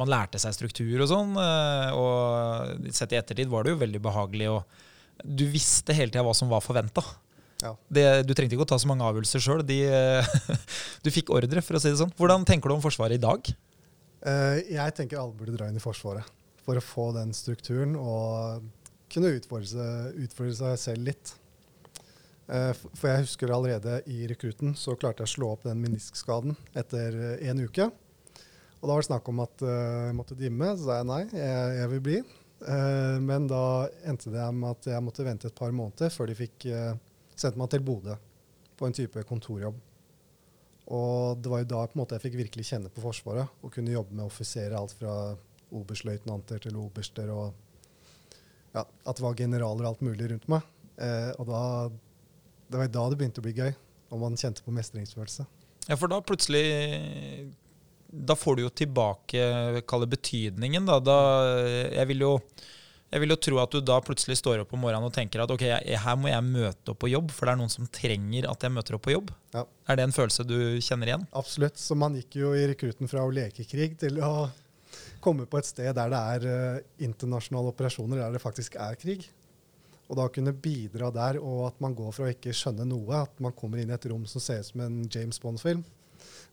man lærte seg struktur og sånn, og sett i ettertid var det jo veldig behagelig. Og du visste hele tida hva som var forventa. Ja. du trengte ikke å ta så mange avgjørelser sjøl. [laughs] du fikk ordre, for å si det sånn. Hvordan tenker du om Forsvaret i dag? Uh, jeg tenker alle burde dra inn i Forsvaret for å få den strukturen og kunne utfordre utfordre seg selv litt. Uh, for jeg husker allerede i rekrutten så klarte jeg å slå opp den meniskskaden etter en uke. Og da var det snakk om at jeg måtte dimme. Så sa jeg nei, jeg, jeg vil bli. men da endte det med at jeg måtte vente et par måneder før de fikk sendte meg til Bodø på en type kontorjobb. Og det var jo da måte jeg fikk virkelig kjenne på Forsvaret og kunne jobbe med offiserer, alt fra oberstløytnanter til oberster, og ja, at det var generaler og alt mulig rundt meg. Eh, og da, det var da det begynte å bli gøy, og man kjente på mestringsfølelse. Ja, for da plutselig Da får du jo tilbake, kall det betydningen, da. da jeg vil jo jeg vil jo tro at du da plutselig står opp om morgenen og tenker at ok, jeg, her må jeg møte opp på jobb, for det er noen som trenger at jeg møter opp på jobb. Ja. Er det en følelse du kjenner igjen? Absolutt. Så man gikk jo i rekrutten fra å leke krig til å komme på et sted der det er uh, internasjonale operasjoner, der det faktisk er krig. Og da kunne bidra der, og at man går fra å ikke skjønne noe, at man kommer inn i et rom som ser ut som en James Bond-film.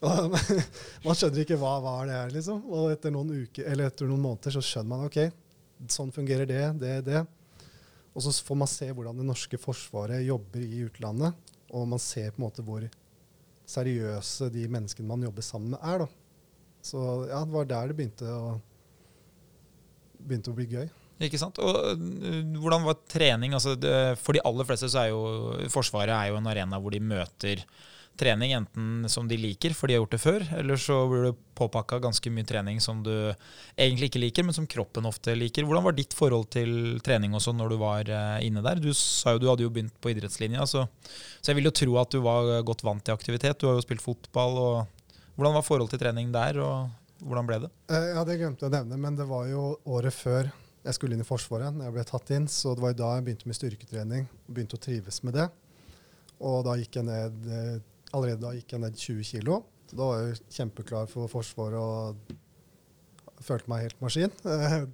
[laughs] man skjønner ikke hva, hva det er, liksom. Og etter noen, uker, eller etter noen måneder så skjønner man ok, sånn fungerer det, det, det. Og så får man se hvordan det norske forsvaret jobber i utlandet. Og man ser på en måte hvor seriøse de menneskene man jobber sammen med, er. da. Så ja, det var der det begynte å, begynte å bli gøy. Ikke sant? Og uh, Hvordan var trening? Altså, det, for de aller fleste så er jo Forsvaret er jo en arena hvor de møter trening, enten som de liker, for de har gjort det før, eller så blir du påpakka ganske mye trening som du egentlig ikke liker, men som kroppen ofte liker. Hvordan var ditt forhold til trening også når du var eh, inne der? Du sa jo du hadde jo begynt på idrettslinja, så, så jeg vil jo tro at du var godt vant til aktivitet. Du har jo spilt fotball. og Hvordan var forholdet til trening der, og hvordan ble det? Eh, ja, Det glemte jeg å nevne, men det var jo året før jeg skulle inn i Forsvaret. jeg ble tatt inn, Så det var da jeg begynte med styrketrening begynte å trives med det. Og da gikk jeg ned eh, Allerede da gikk jeg ned 20 kg. Da var jeg kjempeklar for Forsvaret og følte meg helt maskin. [laughs]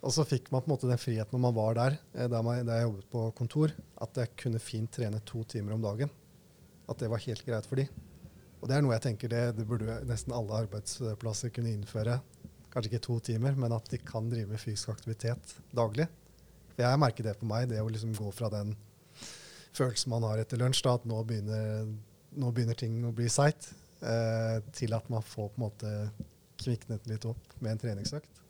Og så fikk man på en måte den friheten når man var der, eh, der jeg jobbet på kontor, at jeg kunne fint trene to timer om dagen. At det var helt greit for de. Og det er noe jeg tenker det, det burde nesten alle arbeidsplasser kunne innføre. Kanskje ikke to timer, men at de kan drive med fysisk aktivitet daglig. For jeg merker det på meg, det å liksom gå fra den følelsen man har etter lunsj, da, at nå begynner, nå begynner ting å bli seigt, eh, til at man får på en måte kviknet litt opp med en treningsøkt.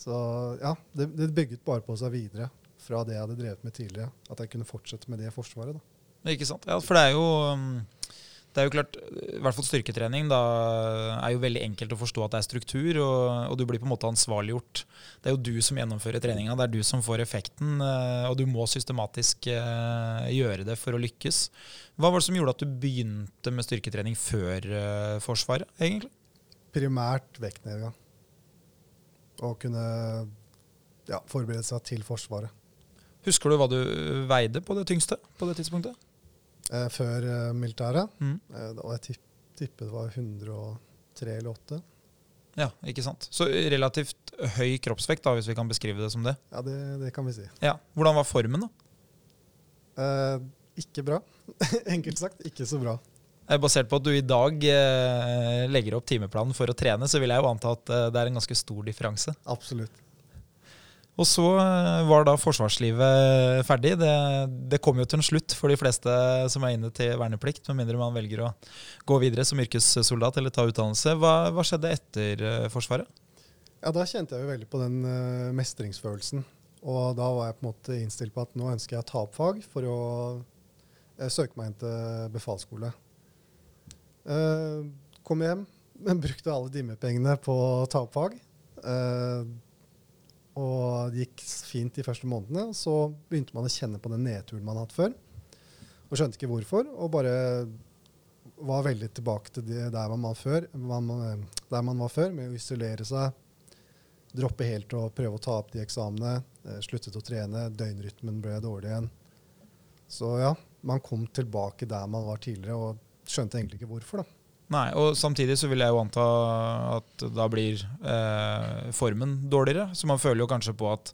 Så ja, det, det bygget bare på seg videre fra det jeg hadde drevet med tidligere. At jeg kunne fortsette med det Forsvaret. da. Ikke sant. Ja, for det er jo um, det er jo klart, i hvert fall styrketrening da er jo veldig enkelt å forstå at det er struktur, og, og, du blir på en måte ansvarliggjort. Det er jo du som gjennomfører treninga, det er du som får effekten, eh, og du må systematisk uh, gjøre det for å lykkes. Hva var det som gjorde at du begynte med styrketrening før uh, Forsvaret, egentlig? Primært vektnedgang. Å kunne ja, forberede seg til Forsvaret. Husker du hva du veide på det tyngste på det tidspunktet? Eh, før eh, militæret. Mm. Eh, og jeg tipp, tippet det var 103 eller 8. Ja, ikke sant. Så relativt høy kroppsvekt, da, hvis vi kan beskrive det som det? Ja, det, det kan vi si. Ja. Hvordan var formen, da? Eh, ikke bra. [laughs] Enkelt sagt, ikke så bra. Basert på at du i dag eh, legger opp timeplanen for å trene, så vil jeg jo anta at eh, det er en ganske stor differanse. Absolutt. Og så eh, var da forsvarslivet ferdig. Det, det, kom jo til en slutt for de fleste som er inne til verneplikt, med mindre man velger å gå videre som yrkessoldat eller ta utdannelse. Hva, hva skjedde etter Forsvaret? Ja, Da kjente jeg jo veldig på den uh, mestringsfølelsen. Og da var jeg på en måte innstilt på at nå ønsker jeg å ta opp fag for å søke meg inn til befalsskole. Kom hjem, men [laughs] brukte alle dimepengene på å ta opp fag. Uh, og det gikk fint de første månedene. Så begynte man å kjenne på den nedturen man har hatt før. Og skjønte ikke hvorfor. Og bare var veldig tilbake til det der man var før, der man var før med å isolere seg. Droppe helt og prøve å ta opp de eksamene. Uh, sluttet å trene. Døgnrytmen ble dårlig igjen. Så ja, man kom tilbake der man var tidligere. og skjønte egentlig ikke hvorfor. da. Nei, og Samtidig så vil jeg jo anta at da blir eh, formen dårligere. Så man føler jo kanskje på at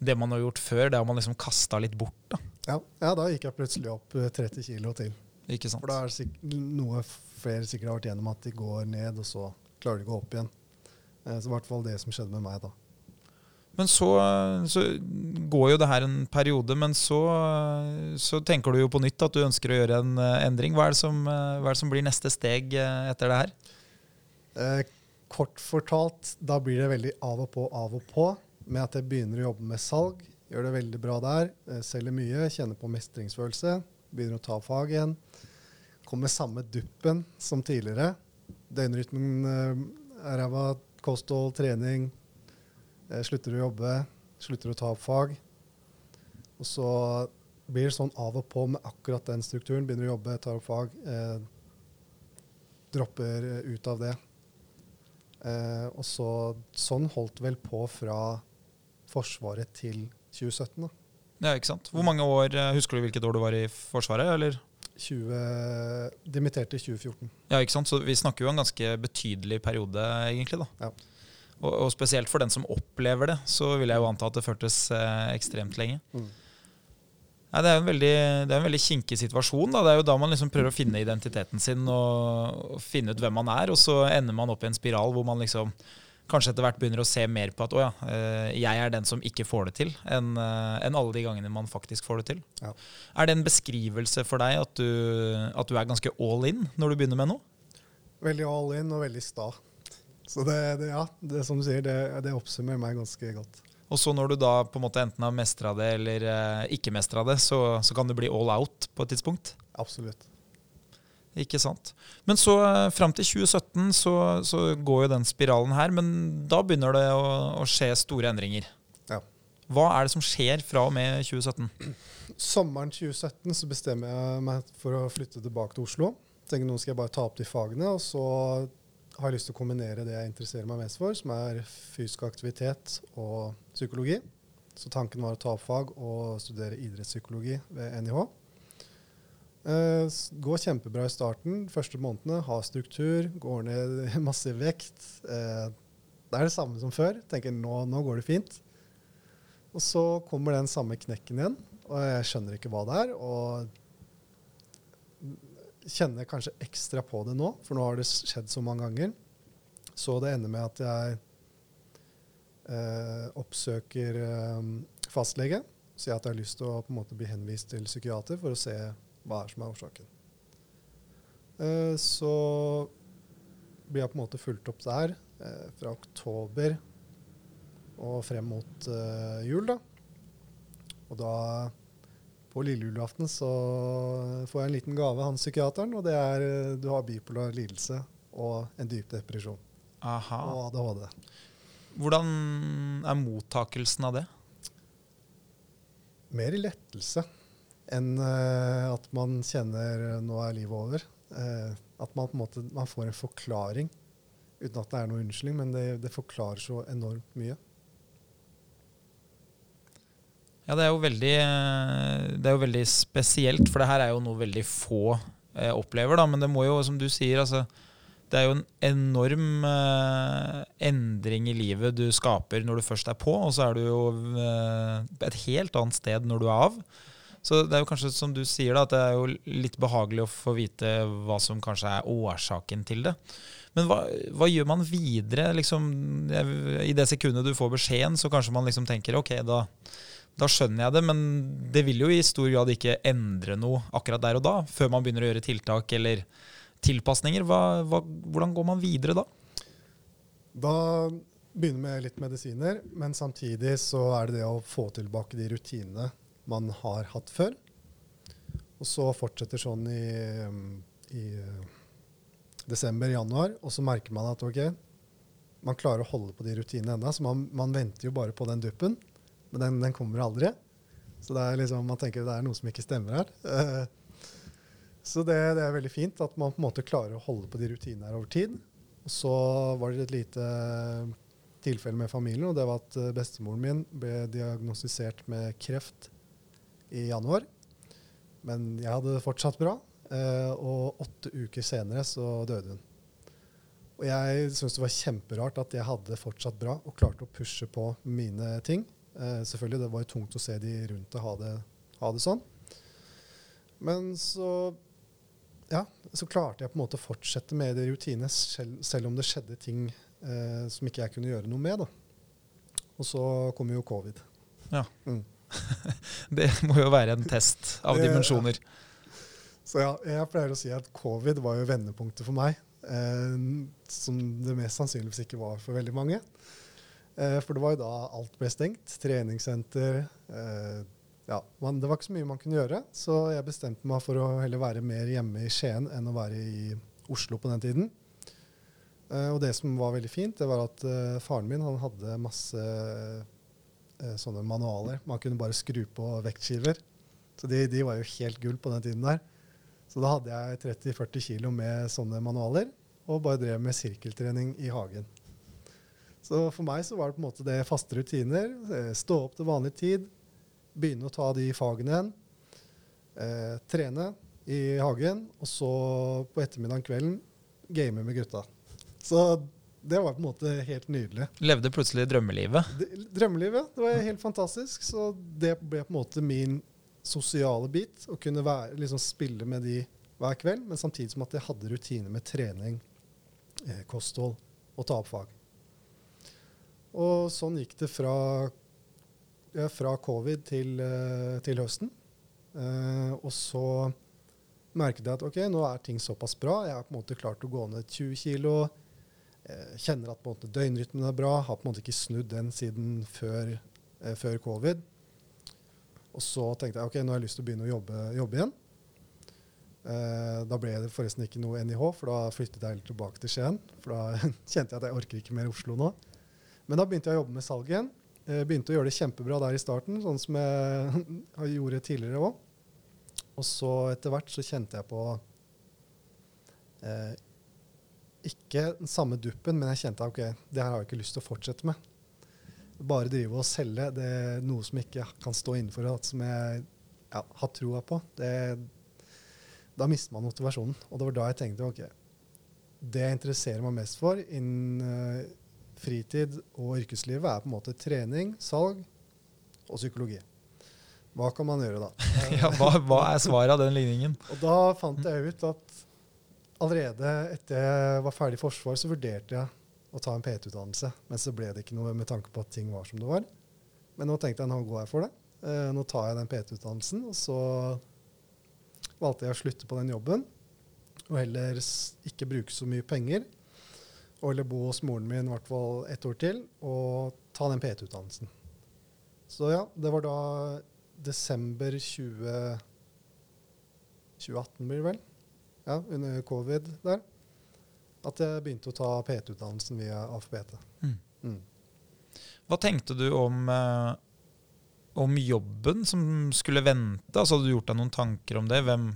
det man har gjort før, det har man liksom kasta litt bort. da. Ja, ja, da gikk jeg plutselig opp 30 eh, kilo til. Ikke sant? For da er det noe flere sikkert har vært gjennom at de går ned, og så klarer de å gå opp igjen. Eh, så i hvert fall det som skjedde med meg da. Men så, så, går jo det her en periode, men så, så, tenker du jo på nytt at du ønsker å gjøre en uh, endring. Hva er, som, uh, hva er, det som, blir neste steg etter det her? Eh, kort fortalt, da blir det veldig av og på, av og på. Med at jeg begynner å jobbe med salg. Gjør det veldig bra der. selger mye, kjenner på mestringsfølelse. Begynner å ta fag igjen. Kommer samme duppen som tidligere. Døgnrytmen ræva. Kosthold, trening, Eh, slutter å jobbe, slutter å ta opp fag. Og så blir det sånn av og på med akkurat den strukturen. Begynner å jobbe, tar opp fag. Eh, dropper ut av det. Eh, og så, sånn holdt vel på fra Forsvaret til 2017. da. Ja, ikke sant. Hvor mange år, eh, Husker du hvilket år du var i Forsvaret? eller? 20, dimitterte i 2014. Ja, ikke sant? Så vi snakker jo om en ganske betydelig periode, egentlig. da. Ja. Og, og, spesielt for den som opplever det, så vil jeg jo anta at det føltes eh, ekstremt lenge. Mm. Nei, det, er en veldig, det er en veldig kinkig situasjon. Da. Det er jo da man liksom prøver å finne identiteten sin og, og, finne ut hvem man er, og så ender man opp i en spiral hvor man liksom kanskje etter hvert begynner å se mer på at å ja, eh, jeg er den som ikke får det til, enn eh, en alle de gangene man faktisk får det til. Ja. Er det en beskrivelse for deg at du, at du er ganske all in når du begynner med noe? Veldig all in og veldig sta. Så det, det, ja, det som du sier, det, det, oppsummerer meg ganske godt. Og så når du da på en måte enten har mestra det eller eh, ikke mestra det, så, så, kan det bli all out på et tidspunkt? Absolutt. Ikke sant. Men så eh, fram til 2017 så, så, går jo den spiralen her, men da begynner det å, å, skje store endringer. Ja. Hva er det som skjer fra og med 2017? Sommeren 2017 så bestemmer jeg meg for å flytte tilbake til Oslo. Tenker nå skal jeg bare ta opp de fagene, og så har jeg lyst til å kombinere det jeg interesserer meg mest for, som er fysisk aktivitet og psykologi. Så tanken var å ta opp fag og studere idrettspsykologi ved NIH. Uh, går kjempebra i starten. Første månedene. Har struktur. Går ned [laughs] masse vekt. Uh, Det er det samme som før. Tenker nå, nå går det fint. Og så kommer den samme knekken igjen, og jeg skjønner ikke hva det er. Og kjenner kanskje ekstra på det nå, for nå har det skjedd så mange ganger. Så det ender med at jeg eh, oppsøker eh, fastlege. Sier at jeg har lyst til å på en måte bli henvist til psykiater for å se hva er som er årsaken. Eh, så blir jeg på en måte fulgt opp der eh, fra oktober og frem mot eh, jul. da. Og da, på lille julaften, så får jeg en liten gave av han psykiateren, og det er eh, du har bipolar lidelse og en dyp depresjon Aha. og ADHD. Hvordan er mottakelsen av det? Mer lettelse enn eh, at man kjenner eh, nå er livet over. At man på en måte man får en forklaring, uten at det er noe unnskyldning, men det, det forklarer så enormt mye. Ja, det er veldig, eh, det er jo veldig spesielt, for det her er jo noe veldig få eh, opplever. da, Men det må jo, som du sier, altså, det er jo en enorm eh, endring i livet du skaper når du først er på, og så er du jo eh, et helt annet sted når du er av. Så det er jo kanskje som du sier, da, at det er jo litt behagelig å få vite hva som kanskje er årsaken til det. Men hva, hva gjør man videre? Liksom, I det sekundet du får beskjeden, så kanskje man liksom tenker ok, da, da skjønner jeg det, men det vil jo i stor grad ikke endre noe akkurat der og da, før man begynner å gjøre tiltak eller tilpasninger. Hva, hva, hvordan går man videre da? Da begynner vi med litt medisiner, men samtidig så er det det å få tilbake de rutinene man har hatt før. Og så fortsetter sånn i, i desember, januar, og så merker man at ok, man klarer å holde på de rutinene ennå, så man, man, venter jo bare på den duppen, men den, den, kommer aldri. Så liksom, man tenker det er noe som ikke stemmer her. så det, det, er veldig fint at man på en måte klarer å holde på de rutinene her over tid. Og så var det et lite tilfelle med familien, og det var at bestemoren min ble diagnostisert med kreft i januar. Men jeg hadde det fortsatt bra. Og åtte uker senere så døde hun. Og jeg syntes det var kjemperart at jeg hadde det fortsatt bra og klarte å pushe på mine ting. Uh, selvfølgelig, det var jo tungt å se de rundt og ha det, ha det sånn. Men så ja, så klarte jeg på en måte å fortsette med de rutinene, selv, selv, om det skjedde ting eh, som ikke jeg kunne gjøre noe med. da. Og så kom jo covid. Ja. Mm. [laughs] det må jo være en test av det, dimensjoner. Ja. [laughs] Så ja, jeg pleier å si at covid var jo vendepunktet for meg. Eh, som det mest sannsynligvis ikke var for veldig mange. Eh, for det var jo da alt ble stengt. Treningssenter. Eh, ja, man, det var ikke så mye man kunne gjøre. Så jeg bestemte meg for å heller være mer hjemme i Skien enn å være i Oslo på den tiden. Eh, og det som var veldig fint, det var at faren min han hadde masse sånne manualer. Man kunne bare skru på vektskiver. Så de, de, var jo helt gull på den tiden der. Så da hadde jeg 30-40 kilo med sånne manualer og bare drev med sirkeltrening i hagen. Så for meg så var det på en måte det faste rutiner. Eh, stå opp til vanlig tid, begynne å ta de fagene igjen. Eh, trene i hagen, og så på ettermiddagen kvelden game med gutta. Så det var på en måte helt nydelig. Levde plutselig drømmelivet? Drømmelivet. Det var helt fantastisk. Så det ble på en måte min sosiale bit. Å kunne være, liksom spille med de hver kveld, men samtidig som at jeg hadde rutiner med trening, eh, kosthold og ta opp fag. Og sånn gikk det fra, ja, fra covid til, eh, til høsten. Eh, og så merket jeg at ok, nå er ting såpass bra. Jeg har på en måte klart å gå ned 20 kilo kjenner at på en måte døgnrytmen er bra. Har på en måte ikke snudd den siden før, eh, før covid. Og så tenkte jeg ok, nå har jeg lyst til å begynne å jobbe, jobbe igjen. Eh, da ble det forresten ikke noe NIH, for da flyttet jeg tilbake til Skien. For da [laughs] kjente jeg at jeg orker ikke mer Oslo nå. Men da begynte jeg å jobbe med salg igjen. Eh, begynte å gjøre det kjempebra der i starten, sånn som jeg [laughs] gjorde tidligere òg. Og så etter hvert så kjente jeg på eh, ikke den samme duppen, men jeg kjente at ok, det her har jeg ikke lyst til å fortsette med. Bare drive og selge det er noe som jeg ikke kan stå innenfor, som jeg ja, har troa på. Det, da mister man motivasjonen. Og det var da jeg tenkte ok, det jeg interesserer meg mest for innen uh, fritid og yrkeslivet er på en måte trening, salg og psykologi. Hva kan man gjøre da? [laughs] Ja, hva, hva er svaret av den ligningen? Og da fant jeg ut at allerede etter jeg var ferdig i Forsvaret, så vurderte jeg å ta en PT-utdannelse. Men så ble det ikke noe med tanke på at ting var som det var. Men nå tenkte jeg nå går jeg for det. Eh, nå tar jeg den PT-utdannelsen, og så valgte jeg å slutte på den jobben. Og heller ikke bruke så mye penger. Og heller bo hos moren min i hvert fall ett år til og ta den PT-utdannelsen. Så ja, det var da desember 20, 2018 blir det vel. Ja, under covid der. At jeg begynte å ta PT-utdannelsen via AFPT. Mm. Mm. Hva tenkte du om, eh, om jobben som skulle vente? Altså, hadde du gjort deg noen tanker om det? Hvem,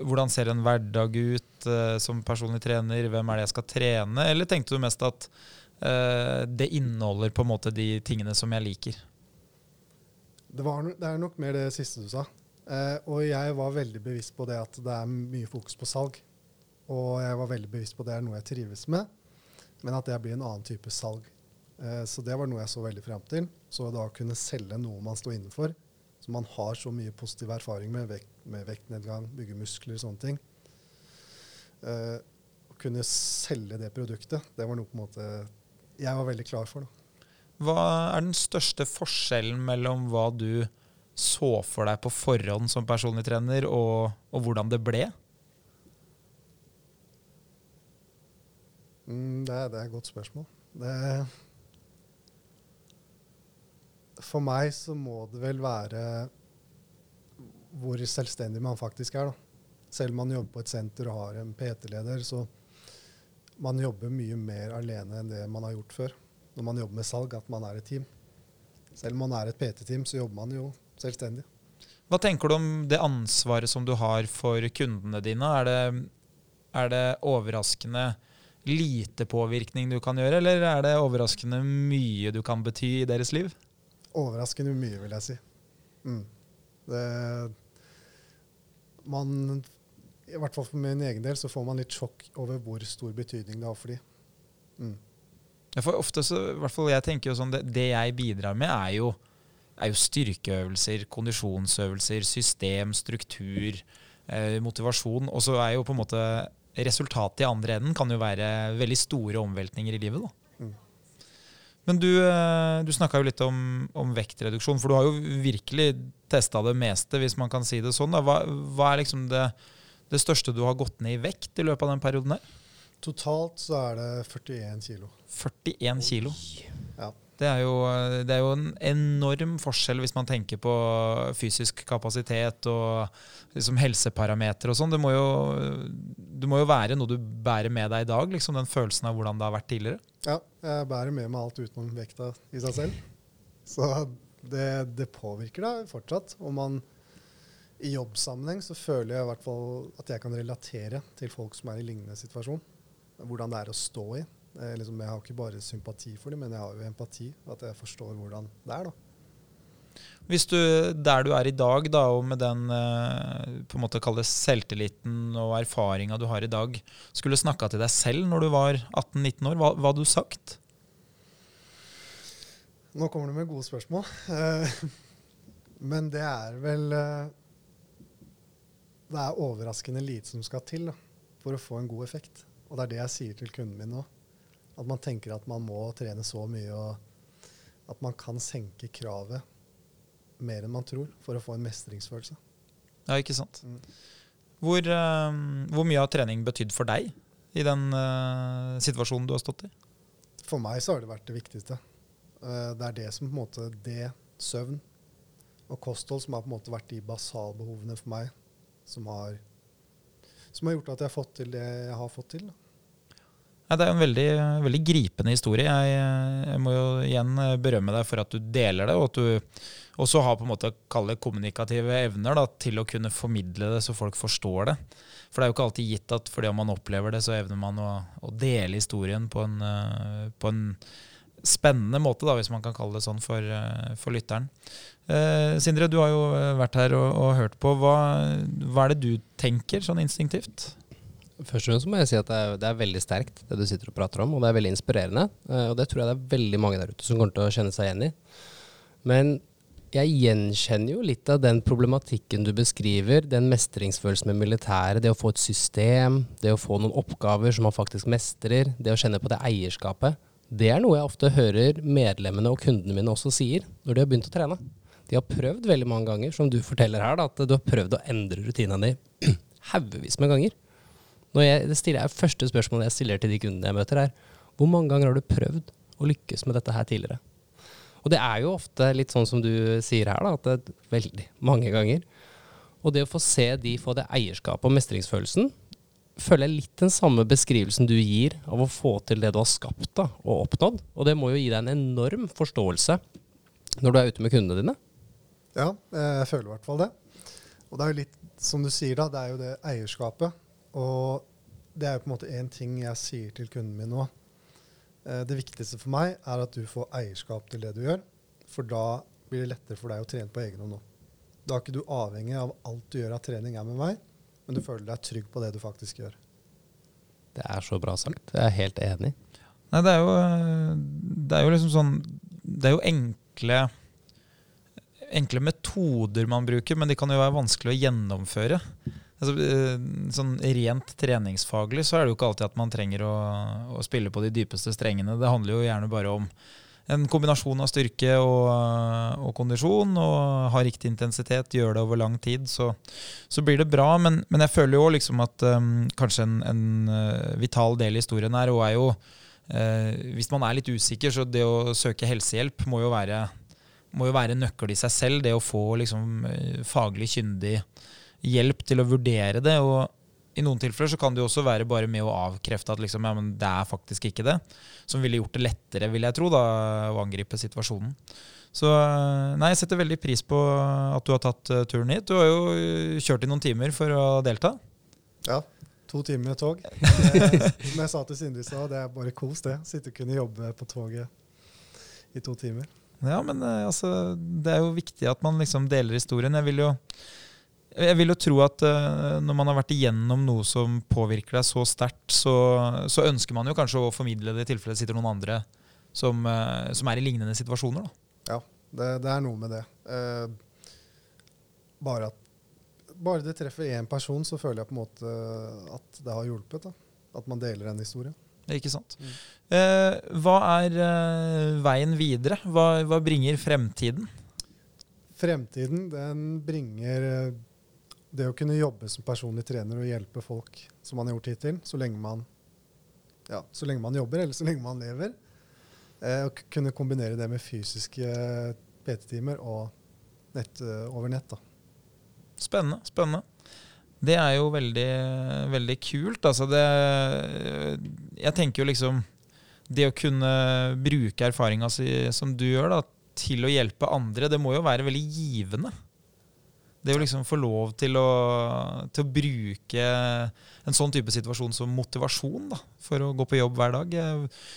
hvordan ser en hverdag ut uh, som personlig trener? Hvem er det jeg skal trene? Eller tenkte du mest at uh, det inneholder på en måte de tingene som jeg liker? Det, var, det er nok mer det siste du sa. Uh, og jeg var veldig bevisst på det at det er mye fokus på salg. Og jeg var veldig bevisst på det er noe jeg trives med, men at det blir en annen type salg. Så det var noe jeg så veldig frem til. Så da å kunne selge noe man står innenfor, som man har så mye positiv erfaring med, vekt, med vektnedgang, bygge muskler, sånne ting. Uh, å kunne selge det produktet, det var noe på en måte jeg var veldig klar for. da. Hva er den største forskjellen mellom hva du så for deg på forhånd som personlig trener, og, og hvordan det ble? Mm, det, det er et godt spørsmål. Det, for meg så må det vel være hvor selvstendig man faktisk er. da. Selv om man jobber på et senter og har en PT-leder, så man jobber mye mer alene enn det man har gjort før. Når man jobber med salg, at man er et team. Selv om man er et PT-team, så jobber man jo selvstendig. Hva tenker du om det ansvaret som du har for kundene dine? Er det, er det overraskende lite påvirkning du kan gjøre, eller er det overraskende mye du kan bety i deres liv? Overraskende mye, vil jeg si. Mm. Det, man, I hvert fall for min egen del så får man litt sjokk over hvor stor betydning det har for dem. Mm. For ofte så, i hvert fall jeg tenker jo sånn, det, det jeg bidrar med, er jo, er jo styrkeøvelser, kondisjonsøvelser, system, struktur, eh, motivasjon. Og så er jo på en måte resultatet i andre enden kan jo være veldig store omveltninger i livet. da. Men du, eh, du snakka jo litt om, om vektreduksjon, for du har jo virkelig testa det meste, hvis man kan si det sånn. Hva, hva er liksom det, det største du har gått ned i vekt i løpet av den perioden her? Totalt så er det 41 kilo. 41 kilo. Ja. Det er, jo, det er jo en enorm forskjell hvis man tenker på fysisk kapasitet og liksom helseparametere og sånn. Det, må jo- det må jo være noe du bærer med deg i dag, liksom den følelsen av hvordan det har vært tidligere. ja, jeg bærer med meg alt utenom vekta i seg selv. Så det, det påvirker deg fortsatt. Og man, i jobbsammenheng så føler jeg i hvert fall at jeg kan relatere til folk som er i lignende situasjon. Hvordan det er å stå i. Eh, liksom, jeg har ikke bare sympati for dem, men jeg har jo empati. At jeg forstår hvordan det er. da. Hvis du, der du er i dag, da, og med den eh, på en måte kall selvtilliten og erfaringa du har i dag, skulle snakka til deg selv når du var 18-19 år, hva, hva hadde du sagt? Nå kommer du med gode spørsmål. Eh, [laughs] Men det er vel Det er overraskende lite som skal til da, for å få en god effekt. Og det er det jeg sier til kunden min nå. At man tenker at man må trene så mye, og at man kan senke kravet mer enn man tror for å få en mestringsfølelse. Ja, ikke sant? Mm. Hvor, uh, hvor mye har trening betydd for deg i den uh, situasjonen du har stått i? For meg så har det vært det viktigste. Uh, det er det som på en måte Det, søvn og kosthold, som har på en måte vært de basalbehovene for meg, som har, som har gjort at jeg har fått til det jeg har fått til. Da. Det er en veldig, veldig gripende historie. Jeg, jeg må jo igjen berømme deg for at du deler det, og at du også har på en måte kalle kommunikative evner da, til å kunne formidle det så folk forstår det. For det er jo ikke alltid gitt at fordi man opplever det, så evner man å, å dele historien på en, eh, på en spennende måte, da, hvis man kan kalle det sånn for, eh, for lytteren. Eh, Sindre, du har jo vært her og, og hørt på. Hva, hva er det du tenker sånn instinktivt? Først og fremst må jeg si at det er, det er veldig sterkt, det du sitter og prater om, og det er veldig inspirerende. Eh, og det tror jeg det er veldig mange der ute som kommer til å kjenne seg igjen i. Men jeg gjenkjenner jo litt av den problematikken du beskriver, den mestringsfølelsen med militæret, det å få et system, det å få noen oppgaver som man faktisk mestrer, det å kjenne på det eierskapet. Det er noe jeg ofte hører medlemmene og kundene mine også sier når de har begynt å trene. De har prøvd veldig mange ganger, som du forteller her, da, at du har prøvd å endre rutinene dine [clears throat] haugevis med ganger. Jeg, det stiller jeg første spørsmålet jeg stiller til de kundene jeg møter, er hvor mange ganger har du prøvd å lykkes med dette her tidligere? Og det er jo ofte litt sånn som du sier her, da, at det er veldig mange ganger. Og det å få se de få det eierskapet og mestringsfølelsen, føler jeg litt den samme beskrivelsen du gir av å få til det du har skapt da, og oppnådd. Og det må jo gi deg en enorm forståelse når du er ute med kundene dine. Ja, jeg føler i hvert fall det. Og det er jo litt som du sier, da. Det er jo det eierskapet. Og det er jo på en måte én ting jeg sier til kunden min nå. Eh, det viktigste for meg er at du får eierskap til det du gjør. For da blir det lettere for deg å trene på egen hånd nå. Da er ikke du avhengig av alt du gjør av trening er med meg, men du føler deg trygg på det du faktisk gjør. Det er så bra sagt. Jeg er helt enig. Nei, det er jo, det er jo liksom sånn Det er jo enkle enkle metoder man bruker, men de kan jo være vanskelig å gjennomføre. Altså, eh, sånn Rent treningsfaglig så er det jo ikke alltid at man trenger å, å, spille på de dypeste strengene. Det handler jo gjerne bare om en kombinasjon av styrke og, og kondisjon. Og ha riktig intensitet, gjøre det over lang tid, så, så blir det bra. Men, men, jeg føler jo liksom at um, kanskje en, en uh, vital del i historien her og er jo uh, Hvis man er litt usikker, så det å søke helsehjelp må jo være må jo være nøkkel i seg selv, det å få liksom, eh, faglig kyndig hjelp til å vurdere det. og i noen tilfeller så kan det jo også være bare med å avkrefte at liksom, ja, det er faktisk ikke det. Som ville gjort det lettere, vil jeg tro, da, å angripe situasjonen. Så eh, nei, jeg setter veldig pris på at du har tatt uh, turen hit. Du har jo kjørt i noen timer for å delta. Ja. To timer med tog. Det, [laughs] som jeg sa til Sindre i stad, det er bare kos, det. Sitte og kunne jobbe på toget i to timer. Ja, men eh, altså, det er jo viktig at man liksom deler historien. Jeg vil jo, jeg vil jo tro at uh, når man har vært igjennom noe som påvirker deg så sterkt, så, så, ønsker man jo kanskje å formidle det i tilfelle det sitter noen andre som, uh, som er i lignende situasjoner. Da. Ja, det, det, er noe med det. Uh, bare, at, bare det treffer én person, så føler jeg på en måte at det har hjulpet. Da. At man deler en historie. Ikke sant. Mm. Eh, hva er eh, veien videre? Hva, hva, bringer fremtiden? Fremtiden den bringer eh, det å kunne jobbe som personlig trener og hjelpe folk som man har gjort hittil, så lenge man, ja, så lenge man jobber, eller så lenge man lever. Eh, og kunne kombinere det med fysiske PT-timer og nett, eh, over nett. Da. Spennende. spennende. Det er jo veldig, veldig kult. Altså det Jeg tenker jo liksom Det å kunne bruke erfaringa si som du gjør, da, til å hjelpe andre, det må jo være veldig givende. Det å liksom få lov til å, til å bruke en sånn type situasjon som motivasjon da, for å gå på jobb hver dag.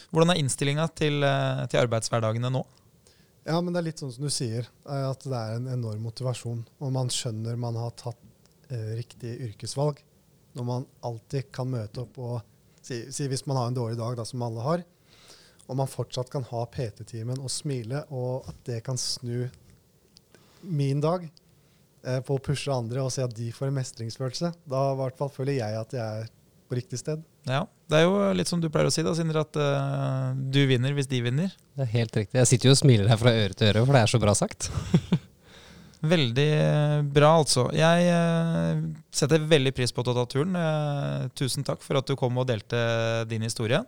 Hvordan er innstillinga til, til arbeidshverdagene nå? Ja, men det er litt sånn som du sier, at det er en enorm motivasjon. Og man skjønner man har tatt eh, riktig yrkesvalg. Når man alltid kan møte opp og si, si, hvis man har en dårlig dag, da, som alle har, og man fortsatt kan ha PT-timen og smile, og at det kan snu min dag eh, på å pushe andre og se at de får en mestringsfølelse, da i hvert fall føler jeg at jeg er på riktig sted. Ja, Det er jo litt som du pleier å si, da, Sindre, at uh, du vinner hvis de vinner. Det er helt riktig. Jeg sitter jo og smiler her fra øre til øre, for det er så bra sagt. [laughs] Veldig bra, altså. Jeg uh, setter veldig pris på at du turen. Eh, tusen takk for at du kom og delte din historie.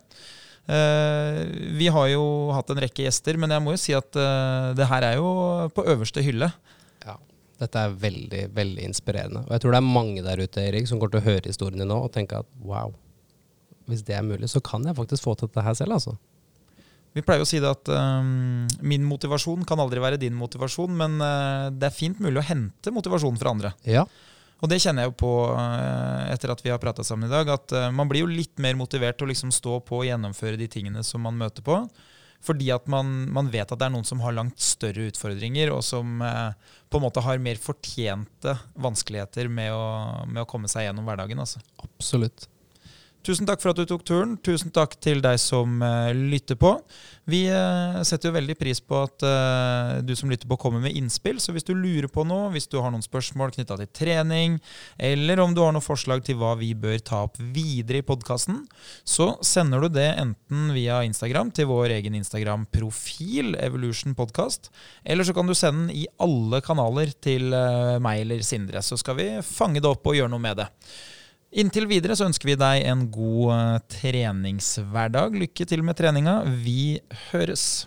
Uh, vi har jo hatt en rekke gjester, men jeg må jo si at det her er jo på øverste hylle. Dette er veldig, veldig inspirerende. Og jeg tror det er mange der ute Erik, som går til å høre historiene nå og tenke at wow, hvis det er mulig, så kan jeg faktisk få til dette her selv, altså. Vi pleier å si det at um, min motivasjon kan aldri være din motivasjon, men uh, det er fint mulig å hente motivasjon fra andre. Ja. Og det kjenner jeg jo på uh, etter at vi har prata sammen i dag, at uh, man blir jo litt mer motivert til å liksom stå på og gjennomføre de tingene som man møter på. Fordi at man, man vet at det er noen som har langt større utfordringer, og som på en måte har mer fortjente vanskeligheter med å, med å komme seg gjennom hverdagen. Altså. Absolutt. Tusen takk for at du tok turen. Tusen takk til deg som uh, lytter på. Vi uh, setter jo veldig pris på at uh, du som lytter på, kommer med innspill. Så hvis du lurer på noe, hvis du har noen spørsmål knytta til trening, eller om du har noen forslag til hva vi bør ta opp videre i podkasten, så sender du det enten via Instagram til vår egen Instagram-profil, Evolution Podcast, eller så kan du sende den i alle kanaler til meg eller Sindre. Så skal vi fange det opp og gjøre noe med det. Inntil videre så ønsker vi deg en god eh, treningshverdag. Lykke til med treninga. Vi høres.